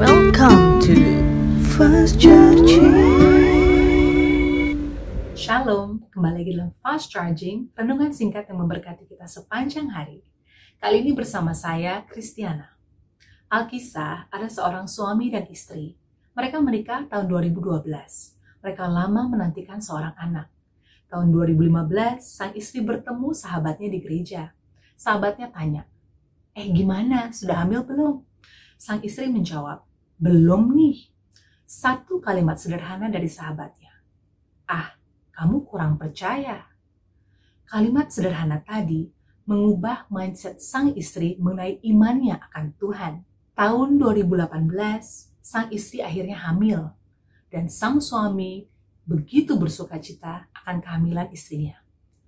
Welcome to First Church. Shalom, kembali lagi dalam Fast Charging, renungan singkat yang memberkati kita sepanjang hari. Kali ini bersama saya, Kristiana. Alkisah ada seorang suami dan istri. Mereka menikah tahun 2012. Mereka lama menantikan seorang anak. Tahun 2015, sang istri bertemu sahabatnya di gereja. Sahabatnya tanya, eh gimana, sudah hamil belum? Sang istri menjawab, belum nih. Satu kalimat sederhana dari sahabatnya. Ah, kamu kurang percaya. Kalimat sederhana tadi mengubah mindset sang istri mengenai imannya akan Tuhan. Tahun 2018, sang istri akhirnya hamil. Dan sang suami begitu bersuka cita akan kehamilan istrinya.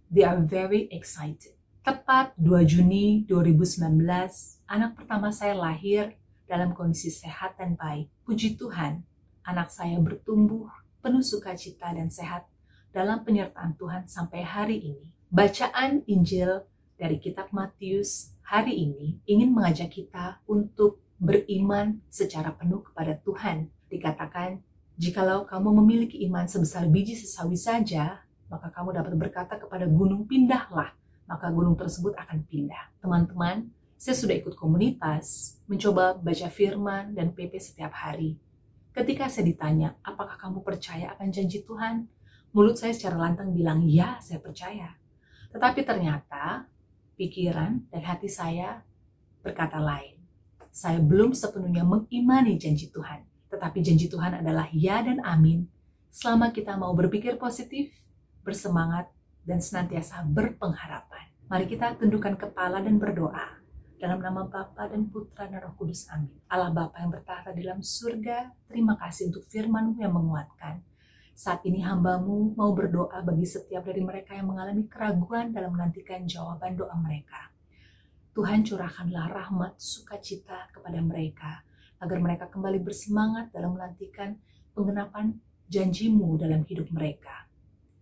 They are very excited. Tepat 2 Juni 2019, anak pertama saya lahir dalam kondisi sehat dan baik. Puji Tuhan, anak saya bertumbuh penuh sukacita dan sehat dalam penyertaan Tuhan sampai hari ini. Bacaan Injil dari kitab Matius hari ini ingin mengajak kita untuk beriman secara penuh kepada Tuhan. Dikatakan, jikalau kamu memiliki iman sebesar biji sesawi saja, maka kamu dapat berkata kepada gunung pindahlah, maka gunung tersebut akan pindah. Teman-teman, saya sudah ikut komunitas, mencoba baca firman dan PP setiap hari. Ketika saya ditanya, apakah kamu percaya akan janji Tuhan? Mulut saya secara lantang bilang, ya saya percaya. Tetapi ternyata pikiran dan hati saya berkata lain. Saya belum sepenuhnya mengimani janji Tuhan. Tetapi janji Tuhan adalah ya dan amin. Selama kita mau berpikir positif, bersemangat, dan senantiasa berpengharapan. Mari kita tundukkan kepala dan berdoa. Dalam nama Bapa dan Putra dan Roh Kudus, amin. Allah Bapa yang bertahta di dalam surga, terima kasih untuk firman yang menguatkan. Saat ini hambamu mau berdoa bagi setiap dari mereka yang mengalami keraguan dalam menantikan jawaban doa mereka. Tuhan curahkanlah rahmat sukacita kepada mereka, agar mereka kembali bersemangat dalam menantikan penggenapan janjimu dalam hidup mereka.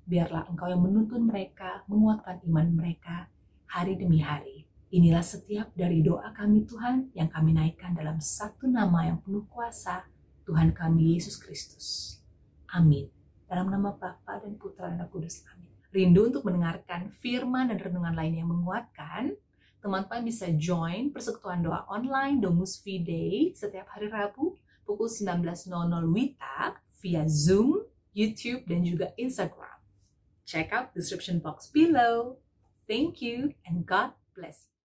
Biarlah engkau yang menuntun mereka, menguatkan iman mereka hari demi hari. Inilah setiap dari doa kami Tuhan yang kami naikkan dalam satu nama yang penuh kuasa, Tuhan kami Yesus Kristus. Amin. Dalam nama Bapa dan Putra dan Roh Kudus. Amin. Rindu untuk mendengarkan firman dan renungan lain yang menguatkan? Teman-teman bisa join persekutuan doa online Domus Fidei setiap hari Rabu pukul 19.00 WITA via Zoom, YouTube, dan juga Instagram. Check out description box below. Thank you and God bless.